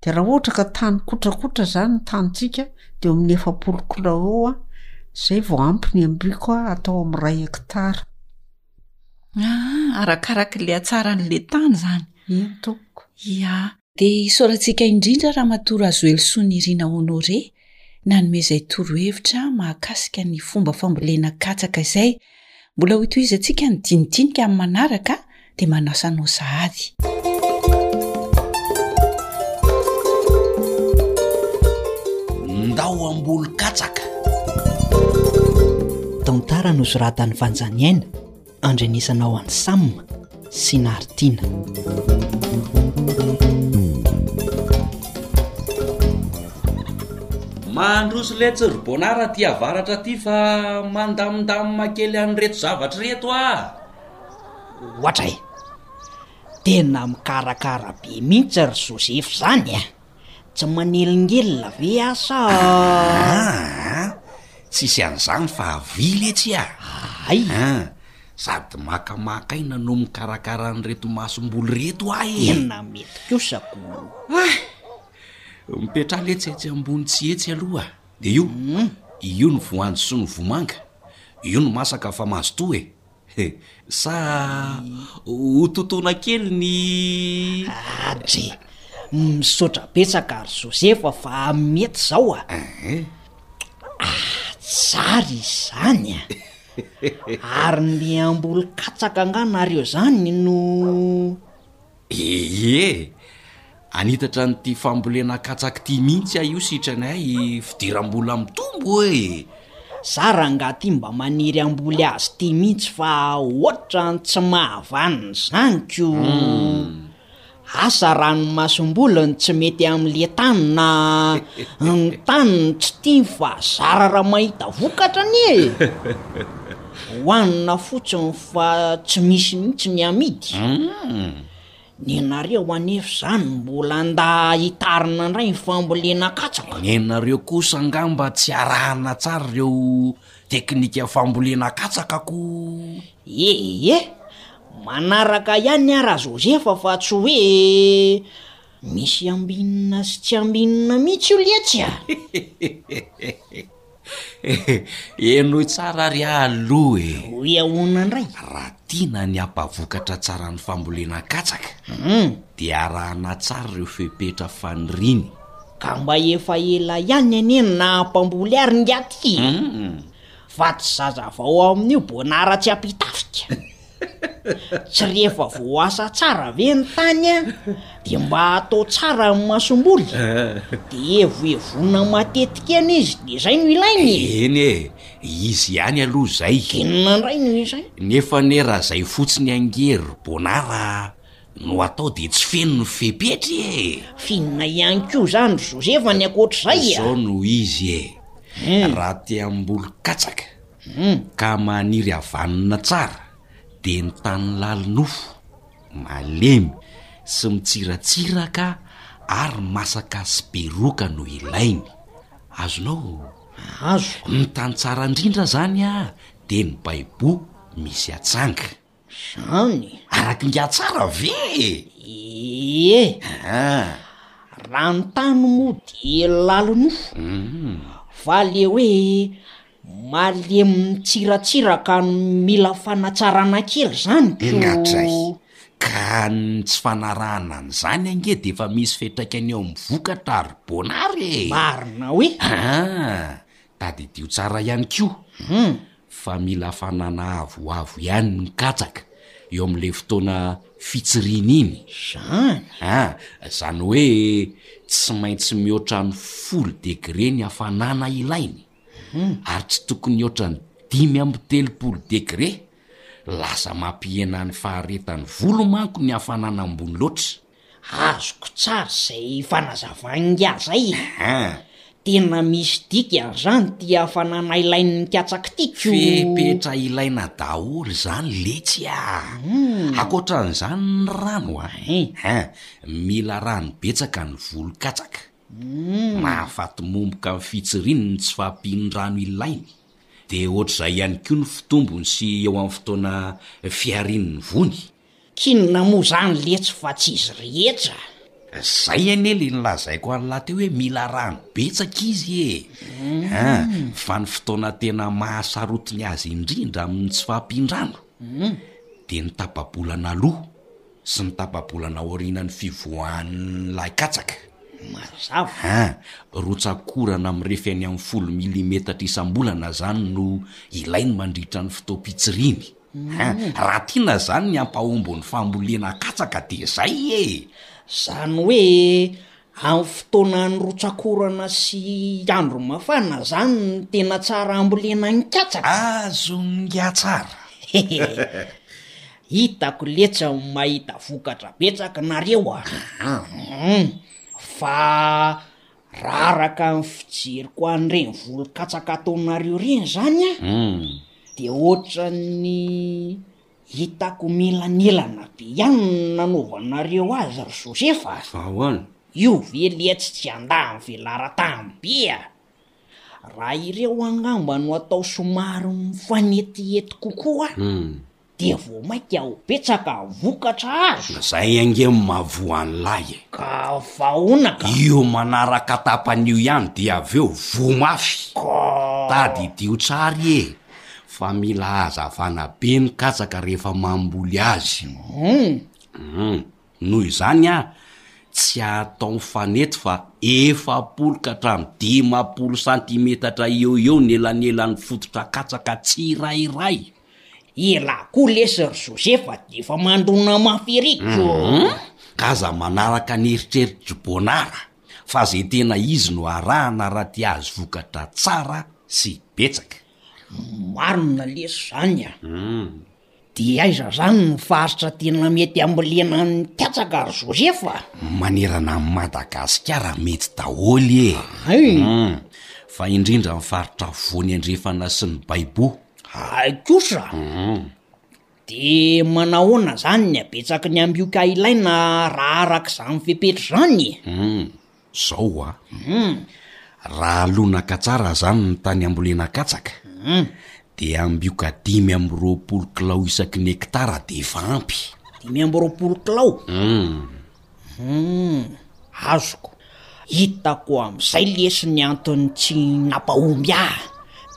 Dia raha ohatra ka tany kotrakotra izany ny tanintsika dia eo amin'ny efapolo kilao eo an, izay vao ampy ny ambioka atao amin'ny iray hektara. Aa arakaraky le hatsaran'ny le tany izany. Eny tompoko. Ia. Dia isaorantsika indrindra Ramatoa Razoelisoa Nirina Honoré nanome izay torohevitra mahakasika ny fomba fambolena katsaka izay. Mbola ho tohizantsika ny dinidinika amin'ny manaraka dia manasa anao sahady. Ndao hamboly katsaka. Tantara nosoratan'i Vanjaniaina, andrenesana ao an'i Sam sy Naritiana. Mandroso letsy ry Bônard aty avaratra aty fa mandamindamina kely an'ireto zavatra ireto aho. Ohatray! Tena mikarakara be mihitsy ry Joseph izany e! Tsy manelingelina ve ah sa ah? Aa, tsisy an'izany fa avily etsy ah! Hay! Aa, sady makamaka aina no mikarakara an'ireto masomboly ireto aho e! Tena mety kosa ko! Hay! Mipetraha letsy etsy ambony tsy etsy aloha ah! Dia io, io ny voanjo sy ny vomanga, io no masaka fa mazotoa e! He, sa ho totoina kely ny. Adry, misaotra betsaka ry Joseph fa mety zao a. Ah, tsara izany a. Ary ny ambolen-katsaka angaha nareo zany no. Ee e! Hanitatra an'ity fambolena katsaka ity mihitsy aho io sitranay fidiram-bola mitombo oe e! Za rangah ty mba maniry hamboly azy ty mihitsy fa otrany tsy mahavanona zany ko! Asa raha ny masom-boly no tsy mety amle tany na ny tany no tsy tiany fa zara raha mahita vokatra anie e! Voanina fotsiny fa tsy misy mihitsy ny amidy. Nenareo anefa izany mbola nda hitarina indray ny fambolena katsaka. Nenareo kosa angamba tsy arahana tsara ireo teknika fambolena katsaka ko. Ee, manaraka ihany aho Rajosefa fa tsy hoe misy ambinina sy tsy ambinina mihitsy io letsy a! Henoy tsara ary aho aloha e! Hoy ahoana indray? Raha tiana ny hampavokatra tsara ny fambolena katsaka, Hum! dia arahana tsara ireo fepetra faniriany. Ka mba efa ela ihany anie no naha-mpamboly ahy ry Ngiaty e! Hum! Fa tsy zaza vao amin'io Bonara tsy am-pitafika! Tsy rehefa voasa tsara ve ny tany an, dia mba atao tsara ny masomboly dia hevohevonina matetika eny izy dia izay no ilaina e! Eny e, izy ihany aloha izay. Inona indray no izay? Nefa anie raha izay fotsiny ange ry Bonara no atao dia tsy feno ny fepetra e! Finina ihany koa izany ry Josefa ny ankoatr'izay e! Izao no izy e, raha te hamboly katsaka Hum. Ka maniry havanona tsara dia ny tany lalin-nofo, malemy sy mitsiratsiraka ary masaka sy be roka no ilainy. Azonao? Azo. Ny tany tsara indrindra izany dia ny baibo misy atsanga. Zany? Ara-pinga tsara ve e? Ee ah. Raha ny tany moa dia lalon'ofo fa le hoe malemy mitsiratsiraka no mila fanatsarana kely zany ko. Ingadray, ka ny tsy fanarahana an'izany ange dia efa misy fiantraikany eo amin'ny vokatra ry Bônary e! Marina oui. Ah, tadidio tsara ihany koa fa mila hafanana avoavo ihany ny katsaka eo amin'ilay fotoana fitsiriana iny. Zany? Ah, zany hoe tsy maintsy mihoatra ny folo degre ny hafanana ilainy, ary tsy tokony hihoatra ny dimy amby telopolo degre. Lasa mampihena ny faharetan'ny volo manko ny hafanana ambony loatra. Azoko tsara izay fanazavany ingahy zay e! Tena misy dikany zany ty hafanana ilain'ny mikatsaky ty ko! Fepetra ilaina daholo izany letsy a! Ankoatran'izany ny rano a! Mila rano betsaka ny volon-katsaka. Mahafaty momboka amin'ny fitsiriny ny tsy fahampian'ny rano ilainy. Dia ohatr'izay ihany koa ny fitombony sy eo amin'ny fotoana fiharian'ny vony. K'inona moa zany letsy fa tsy izy rehetra a! Zay anie le nolazaiko an'lah teo hoe mila rano betsaka izy e! An! Fa ny fotoana tena mahasarotiny azy indrindra amin'ny tsy fahampian-drano dia ny tapa-bolana aloha sy ny tapa-bolana aorianan'ny fivoahan'ilay katsaka. Mazava. An! Rotsakorana mirefy any amin'ny folo milimetatra isam-bolana zany no ilainy mandritra ny fotoam-pitsiriany. Hein, raha tiana izany ny hampahombo ny fambolena katsaka dia izay e! Izany hoe amin'ny fotoana anirotsakorana sy andro mafana izany no tena tsara hambolena ny katsaka? Azon'ingahy tsara! Hitako letsy ny mahita vokatra betsaka nareo a! Hum, fa Raraka ny fijeriko an'ireny volon-katsaka ataonareo ireny izany aho dia ohatran'ny hitako mielanelana be ihany ny nanaovanareo azy ry Josefa a! Io ve letsy tsy handà ny velaran-tany be a! Raha ireo angamba no atao somary mifanetiety kokoa Dia vao mainka ho betsaka ny vokatra azo. Izay ange no mahavoa ny lahy e! Ka faona ka! Io manaraka tapany io ihany dia avy eo voa mafy! Ka! Tadidio tsara e! Fa mila hazavana be ny katsaka rehefa mamboly azy. Hum! Hum! Noho izany an! Tsy atao mifanety fa efapolo ka hatramin'ny dimampolo santimetatra eo ho eo ny elanelan'ny fototra katsaka tsirairay. Elah koa lesy ry Josefa defa mandona mafy ery ko! Aza manaraka ny eritreritr'i Bonara fa ze tena izy no arahana raha te ahazo vokatra tsara sy betsaka. Marina lesy zany a! De aiza zany no faritra tena mety ambolena ny katsaka ry Josefa? Manerana an'i Madagasikara mety daholo e! Hay! Fa indrindra ny faritra afovoany andrefana sy ny Baiboa Hay kosa an! De manahoana izany ny habetsaky ny ambioka ilaina raha araka izany fepetra izany e? Humm! Izao ho'a! Humm! Raha lonaka tsara izany ny tany ambolena katsaka Humm! de ambioka dimy amby roapolo kilao isaky ny hektara de efa ampy. Dimy amby roapolo kilao? Humm! Humm, azoko. Hitako amin'izay lesy ny antony tsy nampahomby ahy.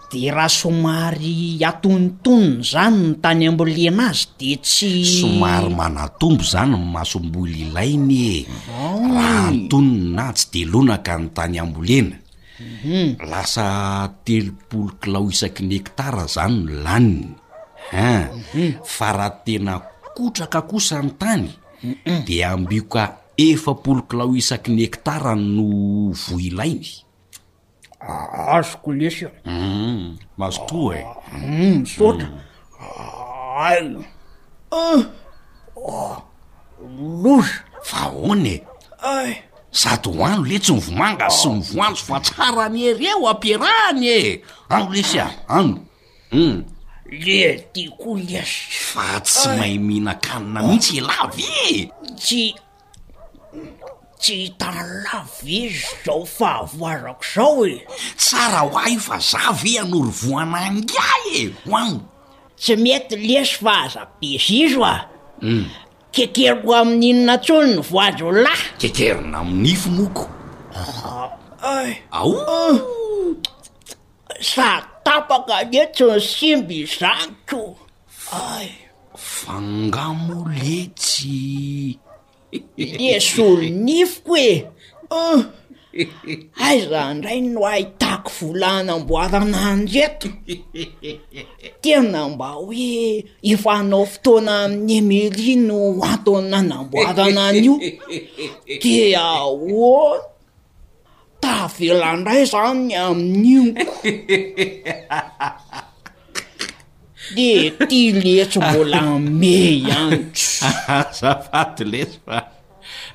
Dia raha somary atonontonony izany ny tany ambolena azy dia tsy. Somary manatombo izany ny masomboly ilainy e! Raha antonona atsy dia lonaka ny tany ambolena. Lasa telopolo kilao isaky ny hektara izany no laniny. Humm, fa raha tena kotraka kosa ny tany. dia ambioka efapolo kilao isaky ny hektara no voa ilainy. Azoko lesy a! Hum, mazotoa e! Hum, misaotra! Aina! Hum! Oh! Loza! Fa ahoana e? Ay! Sady ho ano letsy ny vomanga sy ny voanjo fa tsara anie reo ampiarahany e! Ano lesy a! Ano! Hum. Leha ty koa ny azy. Fa tsy mahay mihinan-kanina mihitsy i Lava e! Tsy tsy hitan'i Lava ve izao fahavoazako izao e? Tsara ho ahy io fa za ve hanoro voana angaha e! Waouh! Tsy mety lesy fa aza be zizo a! Hum. Kekeriko amin'inona intsony ny voanjo lahy? Kekerina amin'ny nify moa ko. Ay! Aouh! Sa tapaka anie tsy nisimba izany ko ay. Fa nga mo le tsy le solo nifiko e! Aiza ndray no ahitako vola hanamboarana anreto? Tena mba hoe hifanao fotoana amin'i Emilie no antony nanamboarana an'io? Dia ahoana? Tavela indray izany ny amin'io dia ity letsy mbola me ihany koa. Azafady letsy fa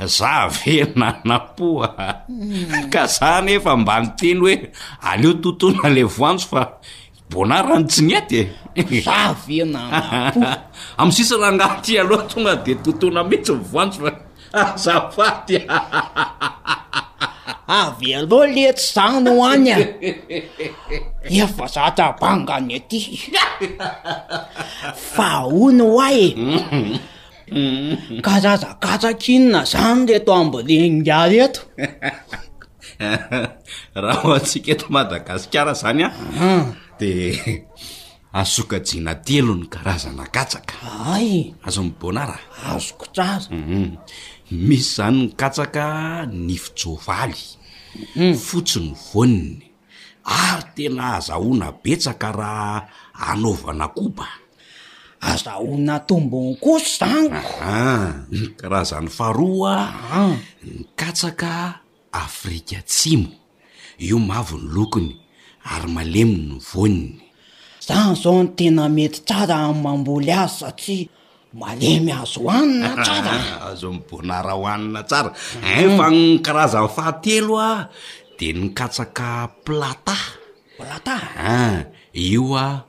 za ve nanam-po a! Hmm. Ka za anefa mba niteny hoe aleo totoina le voanjo fa Bona raha ny tsy mety e. Za ve nanampo. Amin'ny sisa rangahy ty aloha tonga dia totoina mihitsy ny voanjo fa azafady e. Avy aloha le tsy za no any a. Efa zatra banga any aty. Fa hono hoa e. Karazan-katsaka inona zany reto ambolen'ingahy reto. Raha ho antsika eto Madagasikara zany an ah. de azosokajiana telo ny karazana katsaka ay azo ny bonara azoko tsara mhm. misy zany ny katsaka ny fijovaly mhm. fotsy ny voniny ary tena azahoana betsaka raha anaovana koba Azahoana tombony kosa izany. Aha, ny karazany faharoa an, ny katsaka Afrika Atsimo. Io mavo ny lokony ary malemy ny voany. Izany izao no tena mety tsara amin'ny mamboly azy satria malemy azo hohanina tsara. Aha, azo miboanara hohanina tsara. Hein, fa ny karazany fahatelo an, dia ny katsaka Plata. Plata? An, io an.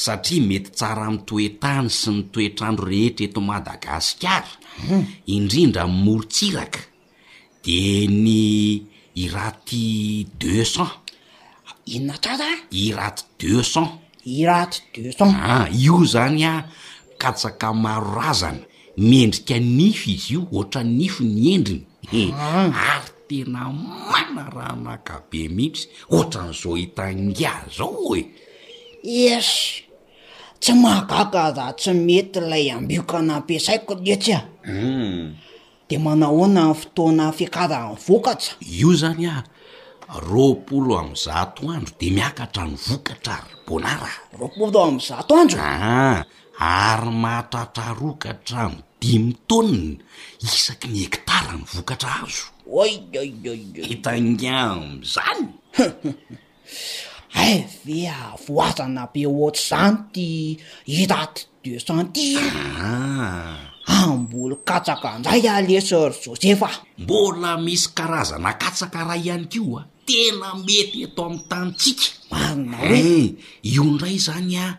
satria mety tsara amin'ny toe-tany sy ny toetr'andro rehetra eto Madagasikara, indrindra amin'ny morontsiraka, dia ny iraty deux cents, Inona kay zany? iraty deux cents, Iraty deux cents. an, io zany an katsaka maro razana Miendrika nify izy io, ohatran'ny nify ny endriny e, ary tena manaranaka be mihitsy, ohatran'izao hita ingahy izao e! Yes! Tsy mahagaga raha tsy mety ilay ambioka nampiasaiko ny etsy an! Dia manahoana ny fotoana fiakaran'ny vokatra? Io izany an! Roapolo amby zato andro dia miakatra ny vokatra ry Bonard a! Roapolo amby zato andro? Aa! ary mahatratra roa ka hatramin'ny dimy taonina isaky ny hektara ny vokatra azo. Oioioioio! Hita angamba izany? Hay ve hahavoazana be hoatr'izany ity Irate de Santi e! Ah! Hamboly katsaka indray aho lesy ry Joseph a! Mbola misy karazana katsaka iray ihany koa tena mety eto amin'ny tanintsika. Marina hoe? Io indray izany an!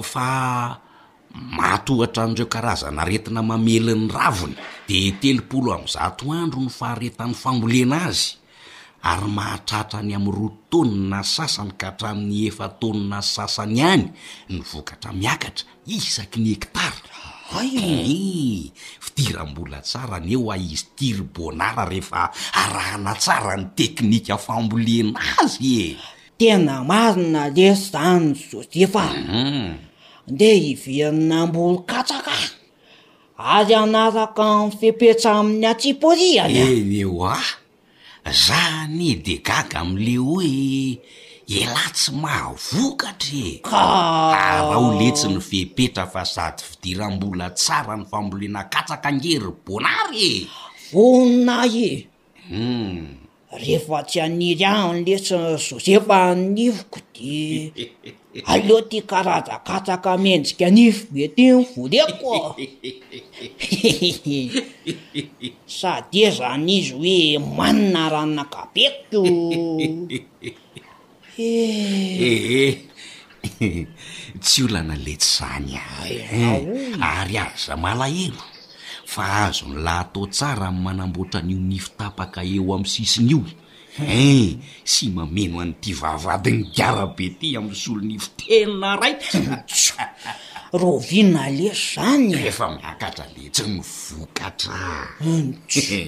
Fa maty ohatra an'ireo karazan'aretina mamely ny raviny, dia telopolo amby zato andro ny faharetan'ny fambolena azy, ary mahatratra any amin'ny roa taonina sasany ka hatramin'ny efa-taonina sasany any ny vokatra miakatra, isaky ny hektara. Hay! Fidiram-bola tsara anie ho ahy izy ity ry Bônara rehefa arahana tsara ny teknika fambolena azy e! Tena marina lesy zany ry Joseph a! Ndeha hiverina am-bolon-katsaka ary hanaraka ny fepetra amin'ny hatsiporiany a! Eny oa! Za anie de gaga amle oe elah tsy mahavokatra e! Ka! Araho letsy ny fepetra fa sady fidiram-bola tsara ny fambolena katsaka ange ry Bonary e! Vonona ahy e! Humm! Rehefa tsy haniry ahy ny lesy Josefa ny nifiko dia aleo ty karazan-katsaka mendrika nify be ty no voleko. Sady zany izy hoe manina raha nakabeko. Eehee tsy olana letsy zany ary eh, ary aza malahelo fa azon'lah atao tsara ny manamboatra an'io nify tapaka eo amin'ny sisiny io eh, sy mameno an'ity vavahadin'i Gara be ity amin'ny solonify tena raitra eh. Rahoviana lesy zany eh? Efa miakatra letsy ny vokatra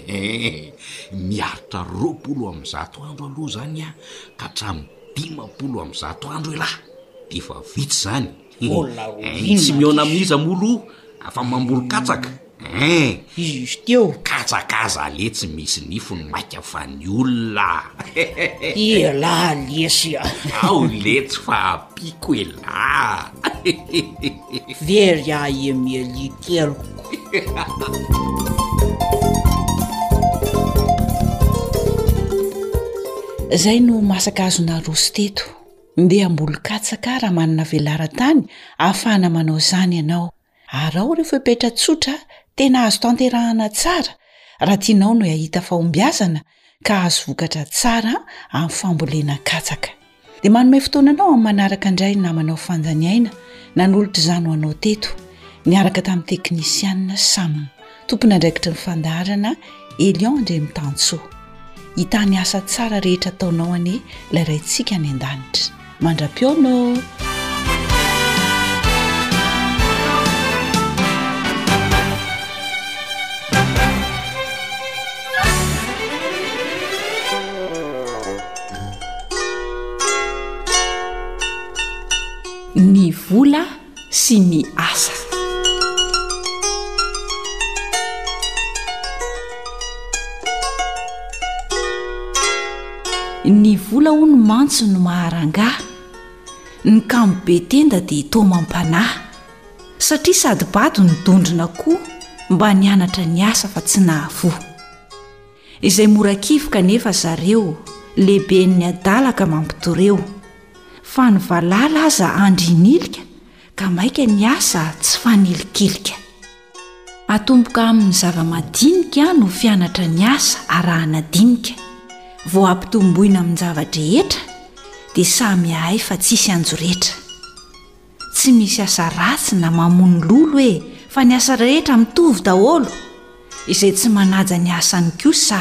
eh, miaritra roapolo amin'ny zato andro aloha zany an ka hatramin'ny dimampolo amby zato andro elah de efa vitsy zany ein tsy mihaona amin'iza moa loha afa mamboly katsaka ein izy izy teo katsaka aza ale tsy misy nifony maika fa ny olona elah lesy a ao letsy fa ampiko elah Very ahy Emilie keliko. Zay no masaka azo naroso teto. Ndeha ambolo katsaka raha manana velaran-tany ahafahana manao zany ianao. Araho ireo fepetra tsotra tena azo tanterahana tsara raha tianao ny hahita fahombiazana ka hahazo vokatra tsara amin'ny fambolena katsaka. Dia manome fotoana anao amin'ny manaraka indray ny namanao Fanjany Aina nanolotra izany ho anao teto niaraka tamin'ny teknisianina Sam, tompon'andraikitry ny fandaharana Elion Andriamitansoa. Hitany asa tsara rehetra ataonao anie ilay Raintsika any an-danitra. Mandra-pihaona ô! Ny vola sy ny asa. Ny vola hono mantsy no maharangaha, ny kamo be tenda dia toa mampanahy, satria sady bado ny dondrona koa mba nianatra niasa fa tsy nahavoa. Izay mora kivy kanefa zareo lehiben'ny adala ka mampitoreo. Fa ny valala aza andry nilika Ka maika ny asa tsy fanilikilika. Atomboka amin'ny zava-madinika No fianatra ny asa arahana dinika. Vao ampitomboina amin-java-drehetra Dia samy hahay fa tsisy anjoretra. Tsy misy asa ratsy na mamono lolo e Fa ny asa rehetra mitovy daholo Izay tsy manaja ny asany kosa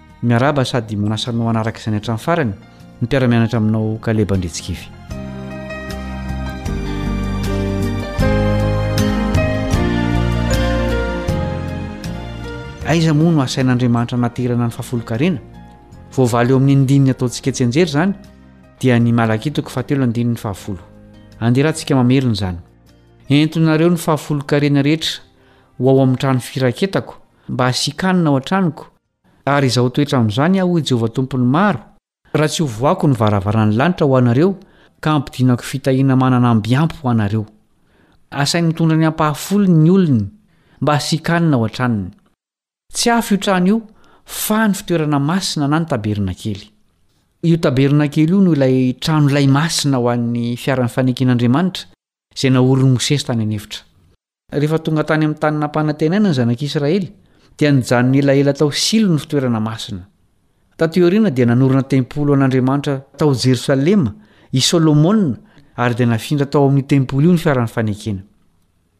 Miarahaba sady manasa anao hanaraka izany hatramin'ny farany ny mpiara-mianatra aminao Kaleba Andritsikivy. Aiza moa no asain'Andriamanitra anaterana ny fahafolonkarena? Voavaly eo amin'ny ndininy ataontsika etsy anjery izany dia ny Malakia toko fahatelo andininy fahafolo. Anderahantsika mamerina izany. Entonareo ny fahafolonkarena rehetra ho ao amin'ny trano firaketako mba hasiakanina ao an-tranoko Ary izaho hitoetra amin'izany aho, hoy Jehovah Tompon'ny maro, raha tsy hovohako ny varavaran'ny lanitra ho anareo ka hampidinako fitahiana manana ambiampy ho anareo. Asainy mitondra ny ampahafolony ny olony, mba hasiakanina ao an-tranony. Tsy afo io trano io, fa ny fitoerana masina na ny tabernakely. Io tabernakely io no ilay tranolay masina ho an'ny fiara mifanekena Andriamanitra, izay naorin'i Mosesy tany an'efitra. Rehefa tonga tany amin'ny Tany Nampanantenaina ny Zanak'Israely, dia nijanona elaela tao Silo ny fitoerana masina. Taty aoriana dia nanorina tempoly ho an'Andriamanitra tao Jerosalema i Solomona ary dia nafindra tao amin'io tempoly io ny fiaran'ny fanekena.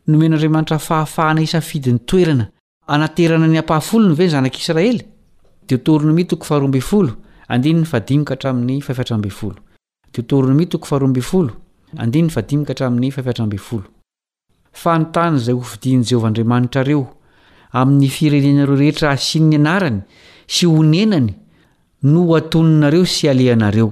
Nomen'Andriamanitra fahafahana hisafidy ny toerana Hanaterana ny ampahafolony ve ny zanak'Israely? Deotoronomia toko faharoa ambin'ny folo, andininy fahadimy ka hatramin'ny fahefatra ambin'ny folo. Deotoronomia toko faharoa ambin'ny folo, andininy fahadimy ka hatramin'ny fahefatra ambin'ny folo. Fa ny tany izay hofidin'i Jehovah Andriamanitrareo amin'ny firenenareo rehetra hasiany ny anarany sy honenany no ho atoninareo sy halehanareo.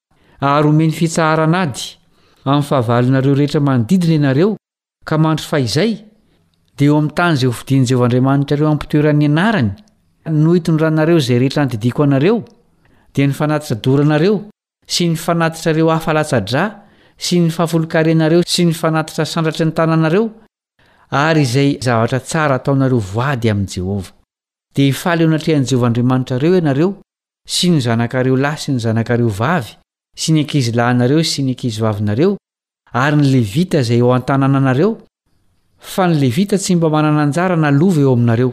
Ary homeny fitsaharan'ady amin'ny fahavalonareo rehetra manodidina ianareo, ka mandry fahizay, dia eo amin'ny tany izay hofidian'i Jehovah Andriamanitrareo hampitoeran'ny anarany no hitondranareo izay rehetra andidiako anareo, dia ny fanatitra doranareo sy ny fanatitrareo hafa latsa-drà sy ny fahafolon-karenareo sy ny fanatitra sandratry ny tananareo ary izay zavatra tsara ataonareo voady amin'i Jehovah. Dia hifaly eo anatrehan'i Jehovah Andriamanitrareo ianareo sy ny zanakareo lahy sy ny zanakareo vavy, sy ny ankizilahinareo sy ny ankizivavinareo, ary ny Levita izay ao an-tanànanareo, fa ny Levita tsy mba manana anjara na lova eo aminareo.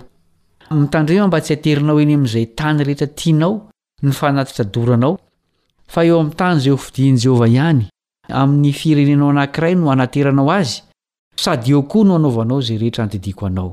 Mitandrema mba tsy haterinao eny amin'izay tany rehetra tianao ny fanatitra doranao, fa eo amin'ny tany izay hofidian'i Jehovah ihany, amin'ny firenenao anankiray no hanateranao azy, sady eo koa no hanaovanao izay rehetra andidiako anao.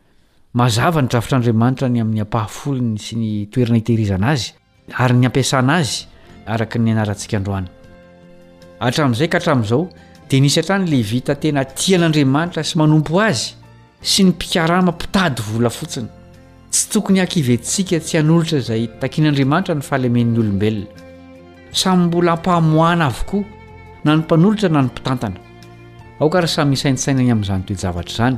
Mazava ny drafitr'Andriamanitra ny amin'ny ampahafolony sy ny toerana hitehirizana azy ary ny hampiasana azy araka ny nianarantsika androany. Hatramin'izay ka hatramin'izao dia nisy hatrany Levita tena tia an'Andriamanitra sy manompo azy sy ny mpikarama mpitady vola fotsiny. Tsy tokony hakiventsika tsy hanolotra izay takin'Andriamanitra ny fahalemen'ny olombelona. Samy mbola ampahamoahana avokoa na ny mpanolotra na ny mpitantana. Aoka ary samy hisaintsaina ny amin'izany toe-javatra izany.